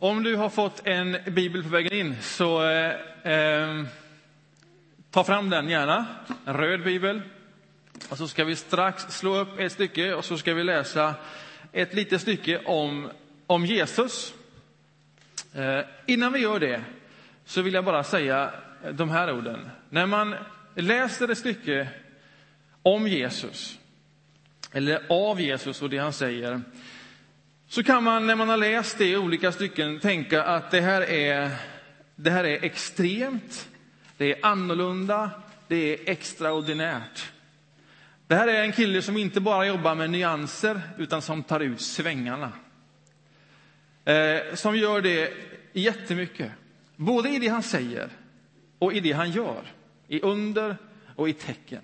Om du har fått en bibel på vägen in, så eh, eh, ta fram den gärna. En röd bibel. Och så ska vi strax slå upp ett stycke och så ska vi läsa ett litet stycke om, om Jesus. Eh, innan vi gör det så vill jag bara säga de här orden. När man läser ett stycke om Jesus, eller av Jesus och det han säger, så kan man när man har läst det i olika stycken tänka att det här är, det här är extremt, det är annorlunda, det är extraordinärt. Det här är en kille som inte bara jobbar med nyanser utan som tar ut svängarna. Eh, som gör det jättemycket, både i det han säger och i det han gör, i under och i tecken.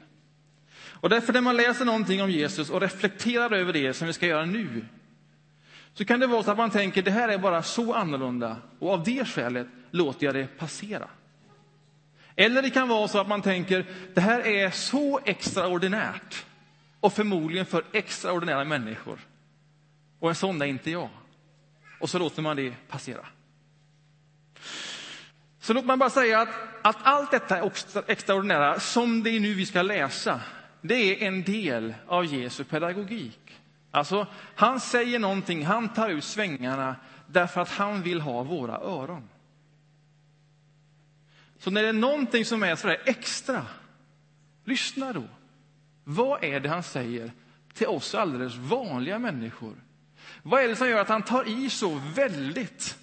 Och därför när man läser någonting om Jesus och reflekterar över det som vi ska göra nu så kan det vara så att man tänker det här är bara så annorlunda och av det skälet låter jag det passera. Eller det kan vara så att man tänker det här är så extraordinärt och förmodligen för extraordinära människor. Och en sån är inte jag. Och så låter man det passera. Så låt mig bara säga att, att allt detta extraordinära, som det är nu vi ska läsa, det är en del av Jesu pedagogik. Alltså, han säger någonting, han tar ut svängarna därför att han vill ha våra öron. Så när det är någonting som är sådär extra, lyssna då. Vad är det han säger till oss alldeles vanliga människor? Vad är det som gör att han tar i så väldigt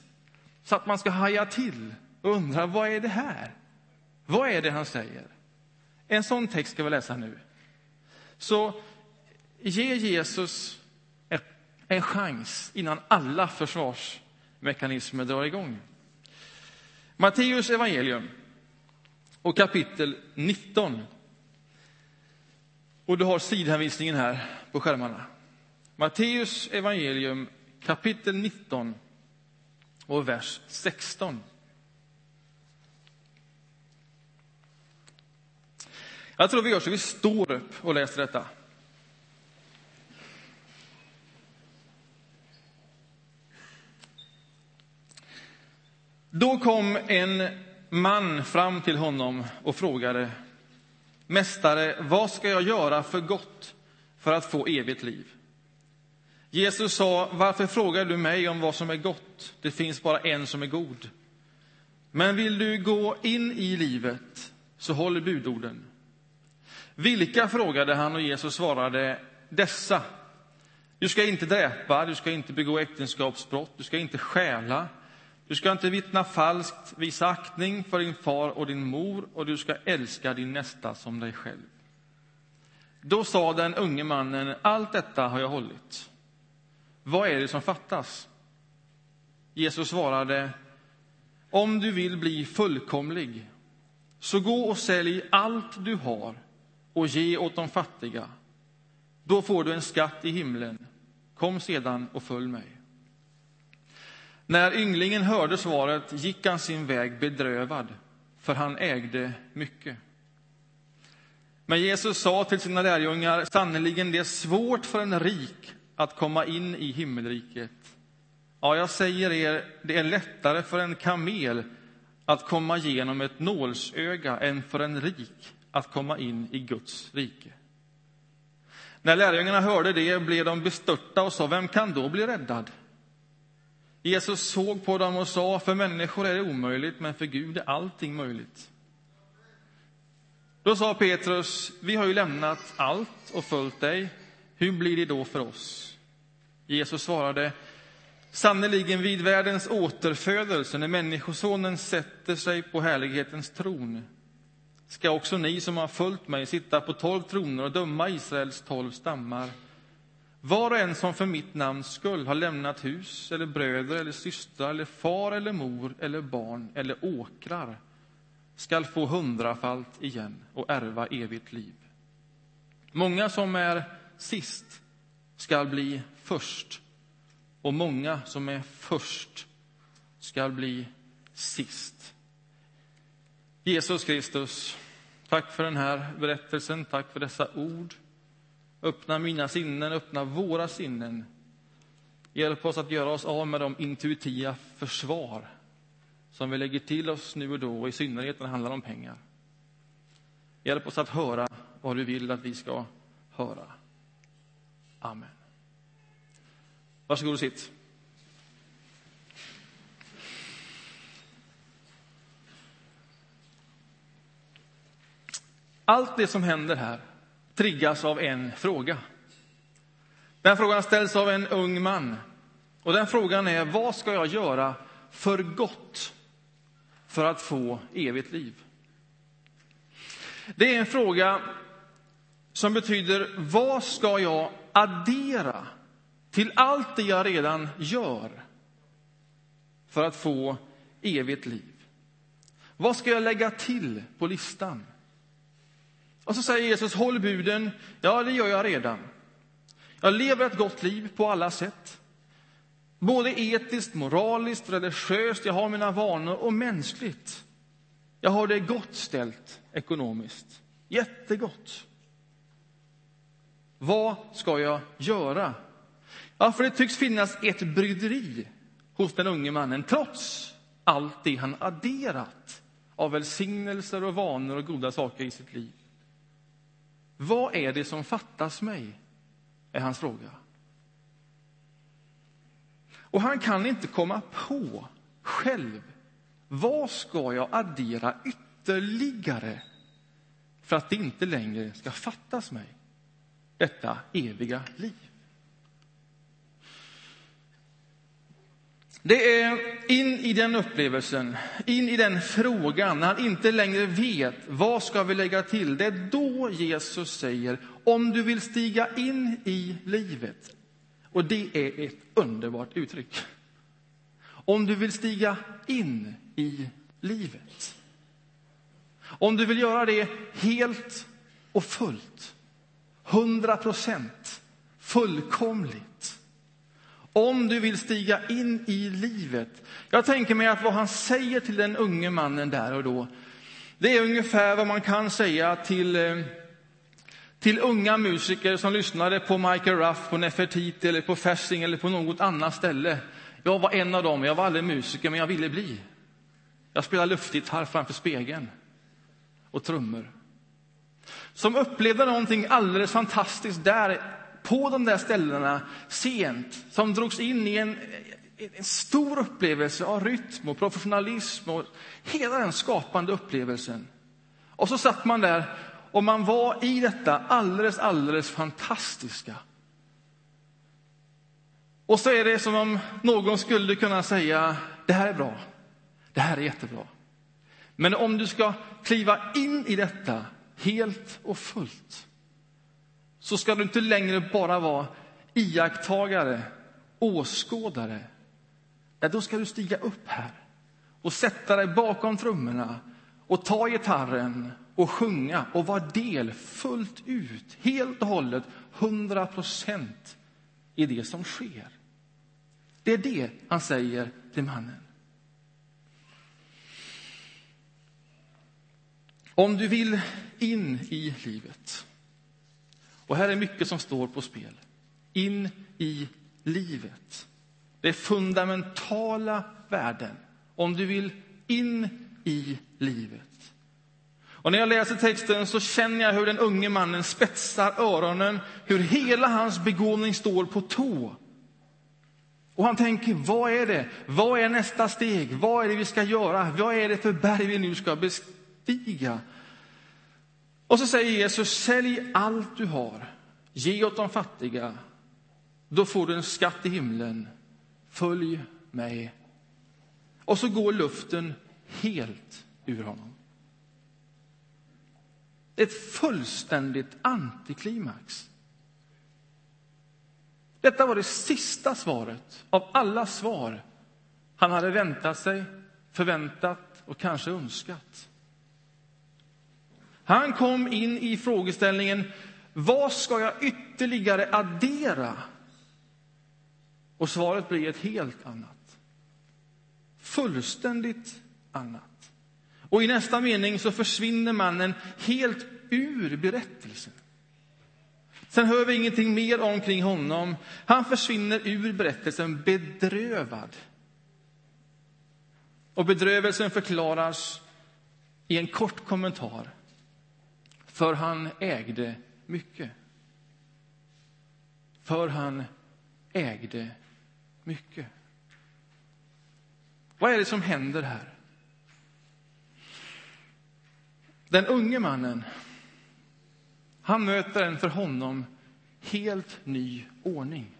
så att man ska haja till och undra vad är det här? Vad är det han säger? En sån text ska vi läsa nu. Så ge Jesus en chans innan alla försvarsmekanismer drar igång. Matteus evangelium och kapitel 19. Och du har sidhänvisningen här på skärmarna. Matteus evangelium kapitel 19 och vers 16. Jag tror vi gör så vi står upp och läser detta. Då kom en man fram till honom och frågade Mästare, vad ska jag göra för gott för att få evigt liv? Jesus sa, varför frågar du mig om vad som är gott? Det finns bara en som är god. Men vill du gå in i livet, så håll budorden. Vilka frågade han och Jesus svarade, dessa. Du ska inte dräpa, du ska inte begå äktenskapsbrott, du ska inte stjäla, du ska inte vittna falskt, visa aktning för din far och din mor och du ska älska din nästa som dig själv. Då sa den unge mannen, allt detta har jag hållit. Vad är det som fattas? Jesus svarade, om du vill bli fullkomlig, så gå och sälj allt du har och ge åt de fattiga. Då får du en skatt i himlen. Kom sedan och följ mig. När ynglingen hörde svaret gick han sin väg bedrövad, för han ägde mycket. Men Jesus sa till sina lärjungar, sannerligen det är svårt för en rik att komma in i himmelriket. Ja, jag säger er, det är lättare för en kamel att komma genom ett nålsöga än för en rik att komma in i Guds rike. När lärjungarna hörde det blev de bestörta och sa, vem kan då bli räddad? Jesus såg på dem och sa, för människor är det omöjligt, men för Gud är allting möjligt. Då sa Petrus, vi har ju lämnat allt och följt dig. Hur blir det då för oss? Jesus svarade, sannerligen vid världens återfödelse, när Människosonen sätter sig på härlighetens tron, ska också ni som har följt mig sitta på tolv troner och döma Israels tolv stammar. Var och en som för mitt namns skull har lämnat hus eller bröder eller systrar eller far eller mor eller barn eller åkrar skall få hundrafalt igen och ärva evigt liv. Många som är sist skall bli först och många som är först skall bli sist. Jesus Kristus, tack för den här berättelsen, tack för dessa ord. Öppna mina sinnen, öppna våra sinnen Hjälp oss att göra oss av med de intuitiva försvar som vi lägger till oss nu och då, och i synnerhet när det handlar om pengar. Hjälp oss att höra vad du vill att vi ska höra. Amen. Varsågod och sitt. Allt det som händer här triggas av en fråga. Den frågan ställs av en ung man. Och den frågan är, vad ska jag göra för gott för att få evigt liv? Det är en fråga som betyder, vad ska jag addera till allt det jag redan gör för att få evigt liv? Vad ska jag lägga till på listan? Och så säger Jesus, håll buden. Ja, det gör jag redan. Jag lever ett gott liv på alla sätt. Både etiskt, moraliskt, religiöst, jag har mina vanor och mänskligt. Jag har det gott ställt ekonomiskt. Jättegott. Vad ska jag göra? Ja, för det tycks finnas ett bryderi hos den unge mannen, trots allt det han adderat av välsignelser och vanor och goda saker i sitt liv. Vad är det som fattas mig? är hans fråga. Och han kan inte komma på själv. Vad ska jag addera ytterligare för att det inte längre ska fattas mig detta eviga liv? Det är in i den upplevelsen, in i den frågan, när han inte längre vet vad ska vi lägga till. Det är då Jesus säger, om du vill stiga in i livet. Och det är ett underbart uttryck. Om du vill stiga in i livet. Om du vill göra det helt och fullt, hundra procent, fullkomligt om du vill stiga in i livet. Jag tänker mig att vad han säger till den unge mannen där och då, det är ungefär vad man kan säga till, eh, till unga musiker som lyssnade på Michael Ruff, på Nefertiti eller på Fasching eller på något annat ställe. Jag var en av dem, jag var aldrig musiker, men jag ville bli. Jag spelade luftgitarr framför spegeln och trummor. Som upplevde någonting alldeles fantastiskt där på de där ställena sent, som drogs in i en, en stor upplevelse av rytm och professionalism och hela den skapande upplevelsen. Och så satt man där och man var i detta alldeles, alldeles fantastiska. Och så är det som om någon skulle kunna säga, det här är bra, det här är jättebra. Men om du ska kliva in i detta helt och fullt, så ska du inte längre bara vara iakttagare, åskådare. Nej, då ska du stiga upp här och sätta dig bakom trummorna och ta gitarren och sjunga och vara del fullt ut, helt och hållet, hundra procent i det som sker. Det är det han säger till mannen. Om du vill in i livet och här är mycket som står på spel. In i livet. Det är fundamentala värden om du vill in i livet. Och när jag läser texten så känner jag hur den unge mannen spetsar öronen, hur hela hans begåvning står på tå. Och han tänker, vad är det? Vad är nästa steg? Vad är det vi ska göra? Vad är det för berg vi nu ska bestiga? Och så säger Jesus, sälj allt du har, ge åt de fattiga, då får du en skatt i himlen. Följ mig. Och så går luften helt ur honom. Ett fullständigt antiklimax. Detta var det sista svaret av alla svar han hade väntat sig, förväntat och kanske önskat. Han kom in i frågeställningen vad ska jag ytterligare addera? Och svaret blir ett helt annat. Fullständigt annat. Och i nästa mening så försvinner mannen helt ur berättelsen. Sen hör vi ingenting mer omkring honom. Han försvinner ur berättelsen bedrövad. Och bedrövelsen förklaras i en kort kommentar. För han ägde mycket. För han ägde mycket. Vad är det som händer här? Den unge mannen, han möter en för honom helt ny ordning.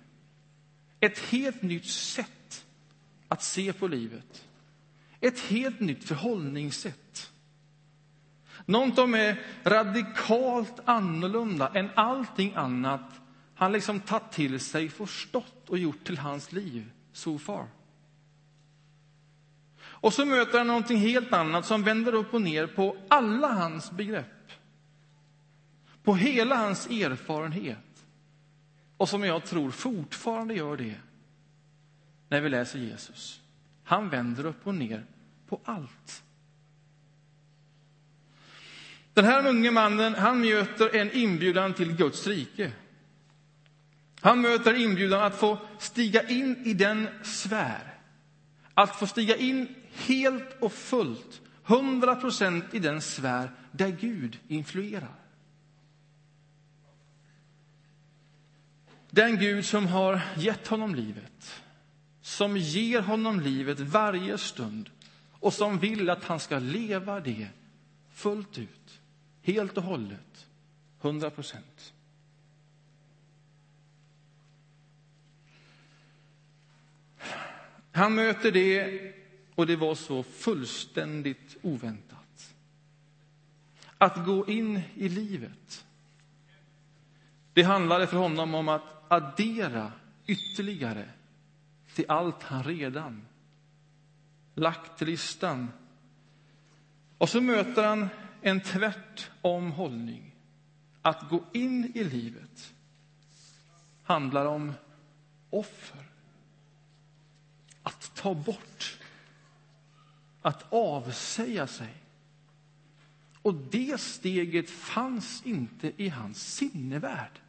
Ett helt nytt sätt att se på livet. Ett helt nytt förhållningssätt. Något som är radikalt annorlunda än allting annat han liksom tagit till sig, förstått och gjort till hans liv so far. Och så möter han någonting helt annat som vänder upp och ner på alla hans begrepp. På hela hans erfarenhet. Och som jag tror fortfarande gör det när vi läser Jesus. Han vänder upp och ner på allt. Den här unge mannen han möter en inbjudan till Guds rike. Han möter inbjudan att få stiga in i den sfär, att få stiga in helt och fullt, hundra procent i den sfär där Gud influerar. Den Gud som har gett honom livet, som ger honom livet varje stund och som vill att han ska leva det fullt ut, helt och hållet, hundra procent. Han möter det och det var så fullständigt oväntat. Att gå in i livet, det handlade för honom om att addera ytterligare till allt han redan lagt till listan. Och så möter han en tvärtom hållning. Att gå in i livet handlar om offer. Att ta bort att avsäga sig. Och det steget fanns inte i hans sinnevärld.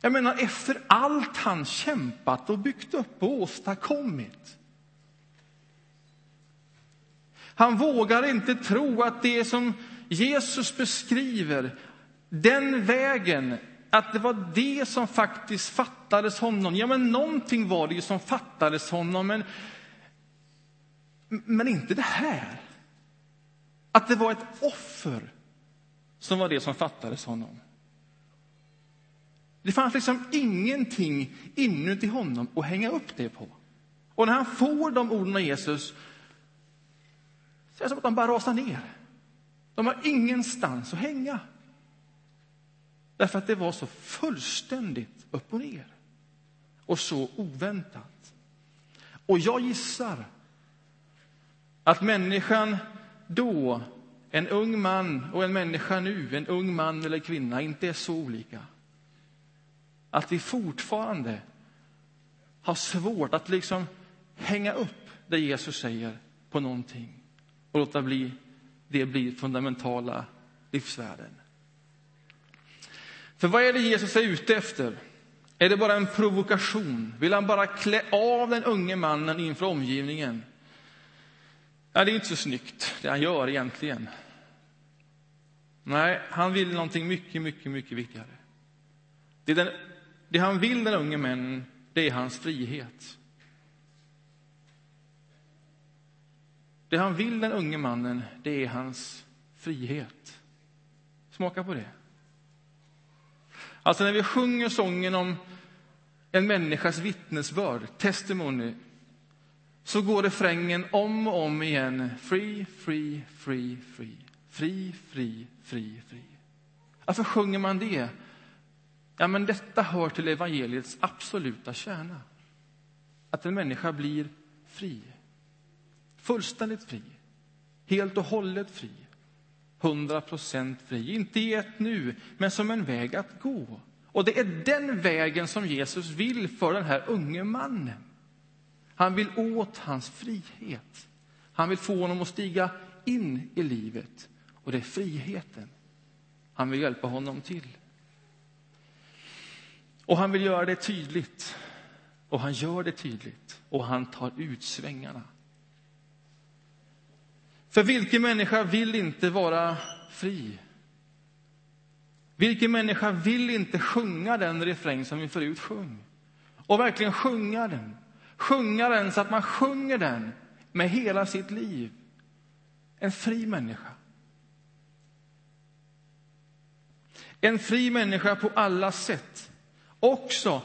Jag menar, efter allt han kämpat och byggt upp och åstadkommit. Han vågar inte tro att det som Jesus beskriver, den vägen, att det var det som faktiskt fattades honom. Ja, men någonting var det ju som fattades honom, men men inte det här. Att det var ett offer som var det som fattades honom. Det fanns liksom ingenting inuti honom att hänga upp det på. Och när han får de orden av Jesus så är som att de bara rasar ner. De har ingenstans att hänga. Därför att det var så fullständigt upp och ner. Och så oväntat. Och jag gissar att människan då, en ung man och en människa nu, en ung man eller kvinna, inte är så olika. Att vi fortfarande har svårt att liksom hänga upp det Jesus säger på någonting och låta bli, det bli fundamentala livsvärden. För vad är det Jesus är ute efter? Är det bara en provokation? Vill han bara klä av den unge mannen inför omgivningen? Ja, det är inte så snyggt, det han gör egentligen. Nej, han vill någonting mycket, mycket, mycket viktigare. Det, den, det han vill, den unge männen, det är hans frihet. Det han vill, den unge mannen, det är hans frihet. Smaka på det. Alltså, när vi sjunger sången om en människas vittnesbörd, testimony, så går refrängen om och om igen. Free, free, free, free. Fri, fri, fri, fri. Varför sjunger man det? Ja, men detta hör till evangeliets absoluta kärna. Att en människa blir fri. Fullständigt fri. Helt och hållet fri. Hundra procent fri. Inte i ett nu, men som en väg att gå. Och det är den vägen som Jesus vill för den här unge mannen. Han vill åt hans frihet. Han vill få honom att stiga in i livet. Och det är friheten han vill hjälpa honom till. Och han vill göra det tydligt. Och han gör det tydligt. Och han tar ut svängarna. För vilken människa vill inte vara fri? Vilken människa vill inte sjunga den refräng som vi förut sjöng? Och verkligen sjunga den. Sjunga den så att man sjunger den med hela sitt liv. En fri människa. En fri människa på alla sätt. Också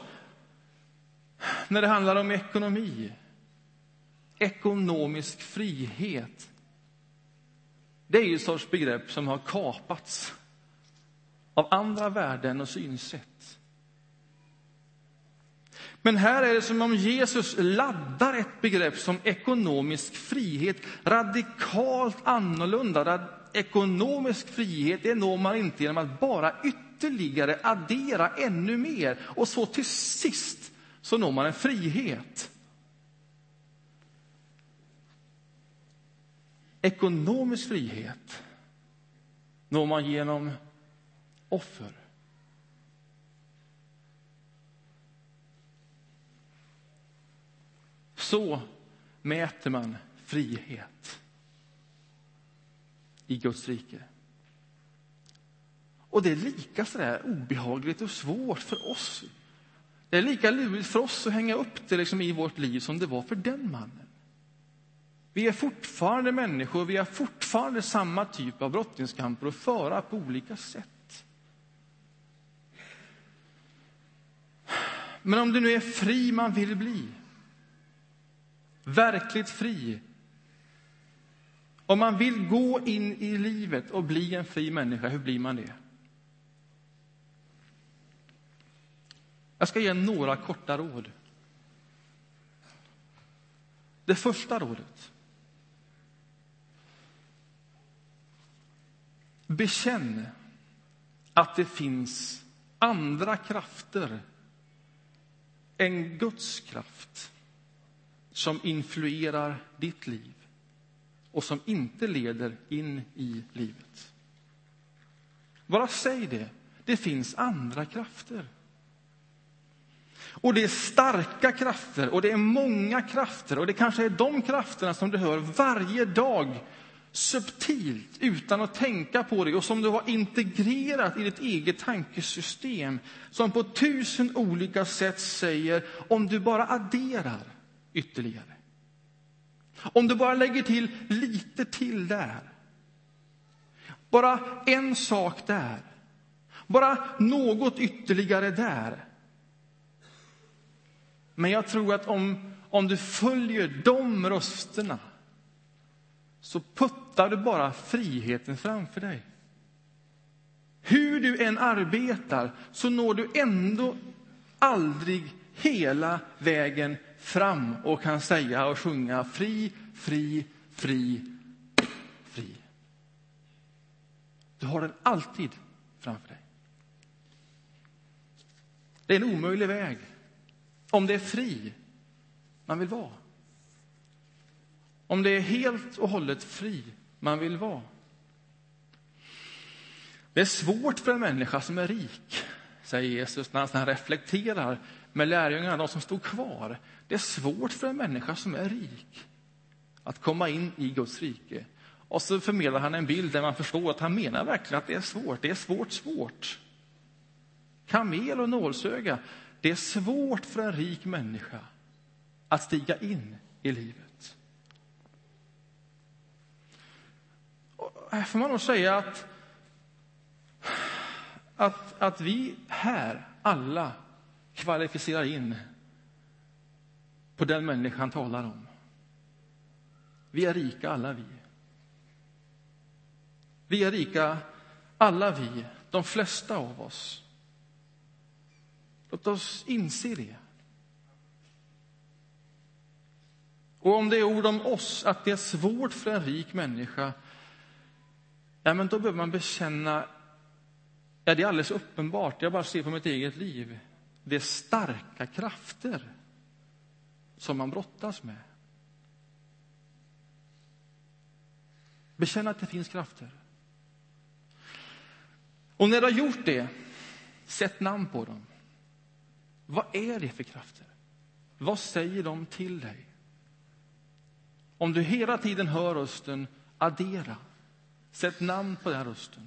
när det handlar om ekonomi. Ekonomisk frihet. Det är ju ett sorts begrepp som har kapats av andra värden och synsätt. Men här är det som om Jesus laddar ett begrepp som ekonomisk frihet radikalt annorlunda. Ekonomisk frihet det når man inte genom att bara ytterligare addera ännu mer och så till sist så når man en frihet. Ekonomisk frihet når man genom offer. Så mäter man frihet i Guds rike. Och det är lika sådär obehagligt och svårt för oss. Det är lika lurigt för oss att hänga upp det liksom i vårt liv som det var för den mannen. Vi är fortfarande människor, vi har fortfarande samma typ av brottningskamper att föra på olika sätt. Men om det nu är fri man vill bli, verkligt fri, om man vill gå in i livet och bli en fri människa, hur blir man det? Jag ska ge några korta råd. Det första rådet. Bekänn att det finns andra krafter än Guds kraft som influerar ditt liv och som inte leder in i livet. Bara säg det. Det finns andra krafter. Och det är starka krafter och det är många krafter och det kanske är de krafterna som du hör varje dag subtilt utan att tänka på det och som du har integrerat i ditt eget tankesystem som på tusen olika sätt säger om du bara adderar ytterligare. Om du bara lägger till lite till där. Bara en sak där. Bara något ytterligare där. Men jag tror att om, om du följer de rösterna så puttar du bara friheten framför dig. Hur du än arbetar så når du ändå aldrig hela vägen fram och kan säga och sjunga fri, fri, fri, fri. Du har den alltid framför dig. Det är en omöjlig väg om det är fri man vill vara. Om det är helt och hållet fri man vill vara. Det är svårt för en människa som är rik, säger Jesus när han reflekterar med lärjungarna, de som stod kvar. Det är svårt för en människa som är rik att komma in i Guds rike. Och så förmedlar han en bild där man förstår att han menar verkligen att det är svårt. Det är svårt, svårt. Kamel och nålsöga. Det är svårt för en rik människa att stiga in i livet. Och här får man nog säga att, att, att vi här alla kvalificerar in på den människa han talar om. Vi är rika, alla vi. Vi är rika, alla vi, de flesta av oss. Låt oss inse det. Och om det är ord om oss, att det är svårt för en rik människa, ja, men då behöver man bekänna, ja, det är alldeles uppenbart, jag bara ser på mitt eget liv, det är starka krafter som man brottas med. Bekänn att det finns krafter. Och när du har gjort det, sätt namn på dem. Vad är det för krafter? Vad säger de till dig? Om du hela tiden hör rösten addera, sätt namn på den rösten.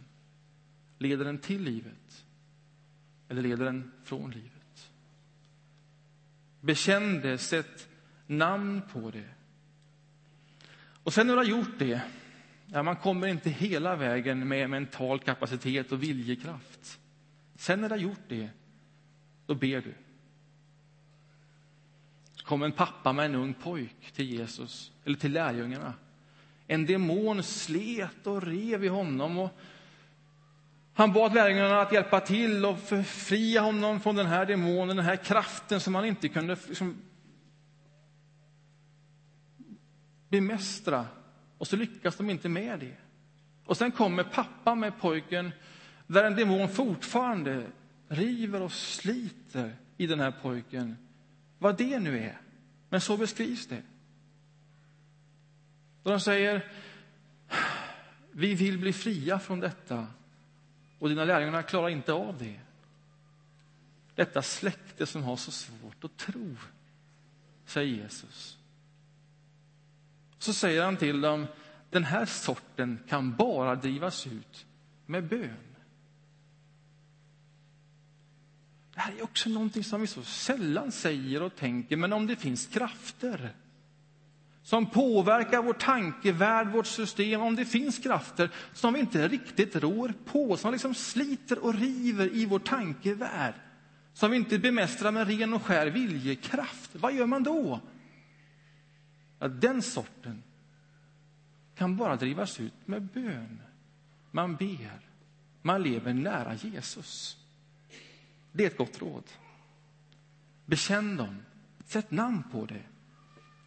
Leder den till livet eller leder den från livet? Bekänn det, sätt namn på det. Och sen när du har gjort det, ja, man kommer inte hela vägen med mental kapacitet och viljekraft. Sen när du har gjort det, då ber du. Så kom en pappa med en ung pojk till Jesus, eller till lärjungarna. En demon slet och rev i honom. Och han bad lärjungarna att hjälpa till och förfria honom från den här demonen, den här kraften som han inte kunde liksom bemästra. Och så lyckas de inte med det. Och sen kommer pappa med pojken där en demon fortfarande river och sliter i den här pojken. Vad det nu är. Men så beskrivs det. Och de säger, vi vill bli fria från detta. Och dina lärjungar klarar inte av det. Detta släkte som har så svårt att tro, säger Jesus. Så säger han till dem, den här sorten kan bara drivas ut med bön. Det här är också någonting som vi så sällan säger och tänker, men om det finns krafter som påverkar vår tankevärld, vårt system, om det finns krafter som vi inte riktigt rår på, som liksom sliter och river i vår tankevärld, som vi inte bemästrar med ren och skär viljekraft, vad gör man då? Ja, den sorten kan bara drivas ut med bön. Man ber. Man lever nära Jesus. Det är ett gott råd. Bekänn dem. Sätt namn på det.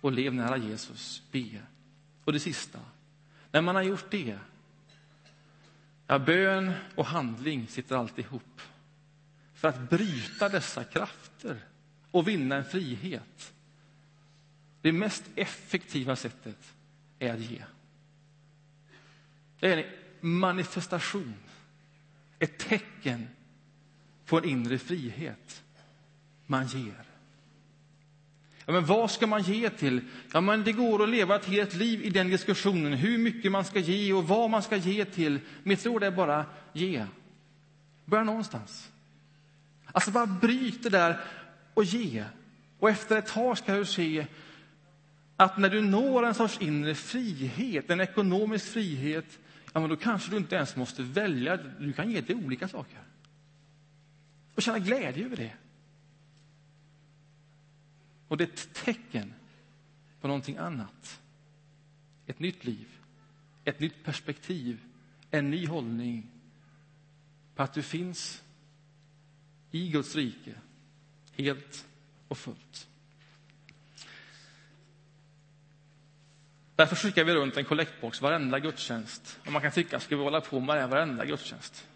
Och lev nära Jesus. Be. Och det sista. När man har gjort det, ja, bön och handling sitter alltid ihop. För att bryta dessa krafter och vinna en frihet. Det mest effektiva sättet är att ge. Det är en manifestation, ett tecken på en inre frihet. Man ger. Ja, men vad ska man ge till? Ja, men det går att leva ett helt liv i den diskussionen, hur mycket man ska ge och vad man ska ge till. Mitt råd är bara ge. Börja någonstans. Alltså bara bryt det där och ge. Och efter ett tag ska du se att när du når en sorts inre frihet, en ekonomisk frihet, ja, men då kanske du inte ens måste välja. Du kan ge till olika saker. Och känna glädje över det. Och det är ett tecken på någonting annat. Ett nytt liv, ett nytt perspektiv, en ny hållning på att du finns i Guds rike helt och fullt. Därför skickar vi runt en kollektbox varenda gudstjänst. Och man kan tycka, ska vi hålla på med det varenda gudstjänst?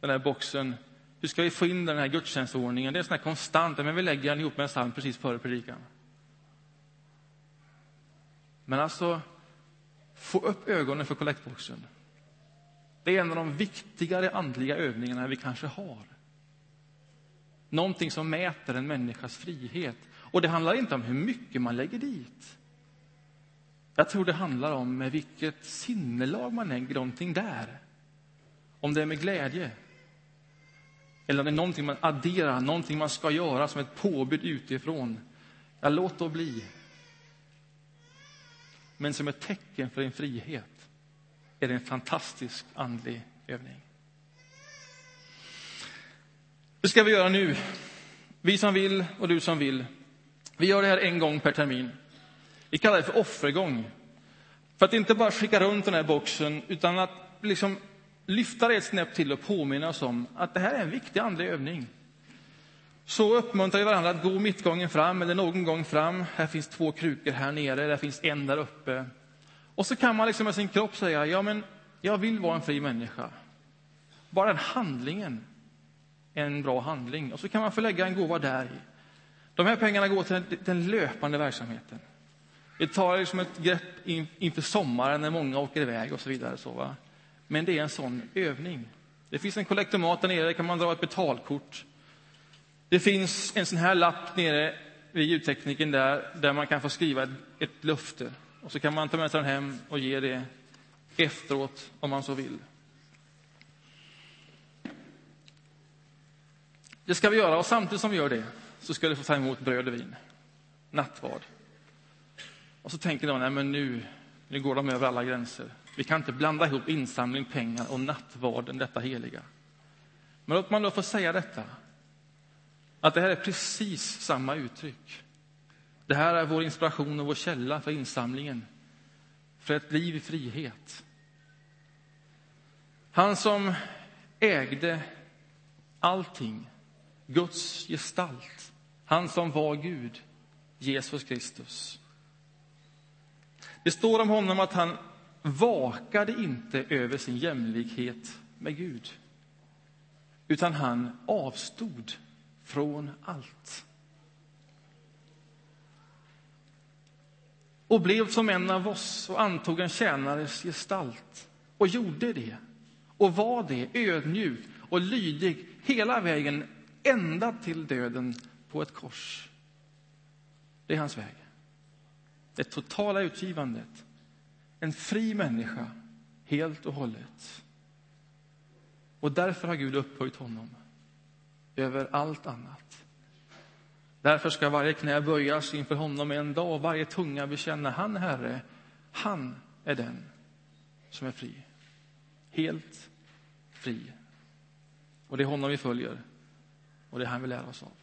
Den här boxen, hur ska vi få in den här gudstjänstordningen? Det är sån här konstant, men vi lägger den ihop med en psalm precis före predikan. Men alltså, få upp ögonen för kollektboxen. Det är en av de viktigare andliga övningarna vi kanske har. Någonting som mäter en människas frihet. Och det handlar inte om hur mycket man lägger dit. Jag tror det handlar om med vilket sinnelag man lägger någonting där. Om det är med glädje. Eller om det är någonting man adderar, någonting man ska göra som ett påbud utifrån. Ja, låt då bli. Men som ett tecken för din frihet är det en fantastisk andlig övning. Det ska vi göra nu? Vi som vill och du som vill. Vi gör det här en gång per termin. Vi kallar det för offergång. För att inte bara skicka runt den här boxen, utan att liksom lyfta det ett snäpp till och påminna oss om att det här är en viktig andlig övning. Så uppmuntrar vi varandra att gå mittgången fram, eller någon gång fram. Här finns två krukor här nere, där finns en där uppe. Och så kan man liksom med sin kropp säga, ja men jag vill vara en fri människa. Bara den handlingen är en bra handling. Och så kan man få lägga en gåva där i. De här pengarna går till den löpande verksamheten. Vi tar liksom ett grepp inför sommaren när många åker iväg och så vidare. Så, va? Men det är en sån övning. Det finns en kollektomat där nere, där kan man dra ett betalkort. Det finns en sån här lapp nere vid ljudtekniken där, där man kan få skriva ett, ett löfte. Och så kan man ta med sig den hem och ge det efteråt om man så vill. Det ska vi göra och samtidigt som vi gör det så ska du få ta emot bröd och vin. Nattvard. Och så tänker de, nej men nu, nu går de över alla gränser. Vi kan inte blanda ihop insamling, pengar och nattvarden, detta heliga. Men låt man då få säga detta. Att det här är precis samma uttryck. Det här är vår inspiration och vår källa för insamlingen. För ett liv i frihet. Han som ägde allting, Guds gestalt. Han som var Gud, Jesus Kristus. Det står om honom att han vakade inte över sin jämlikhet med Gud utan han avstod från allt. Och blev som en av oss och antog en tjänares gestalt och gjorde det och var det ödmjuk och lydig hela vägen ända till döden på ett kors. Det är hans väg. Det totala utgivandet. En fri människa, helt och hållet. Och därför har Gud upphöjt honom över allt annat. Därför ska varje knä böjas inför honom en dag och varje tunga bekänna han Herre, han är den som är fri. Helt fri. Och det är honom vi följer och det är han vi lär oss av.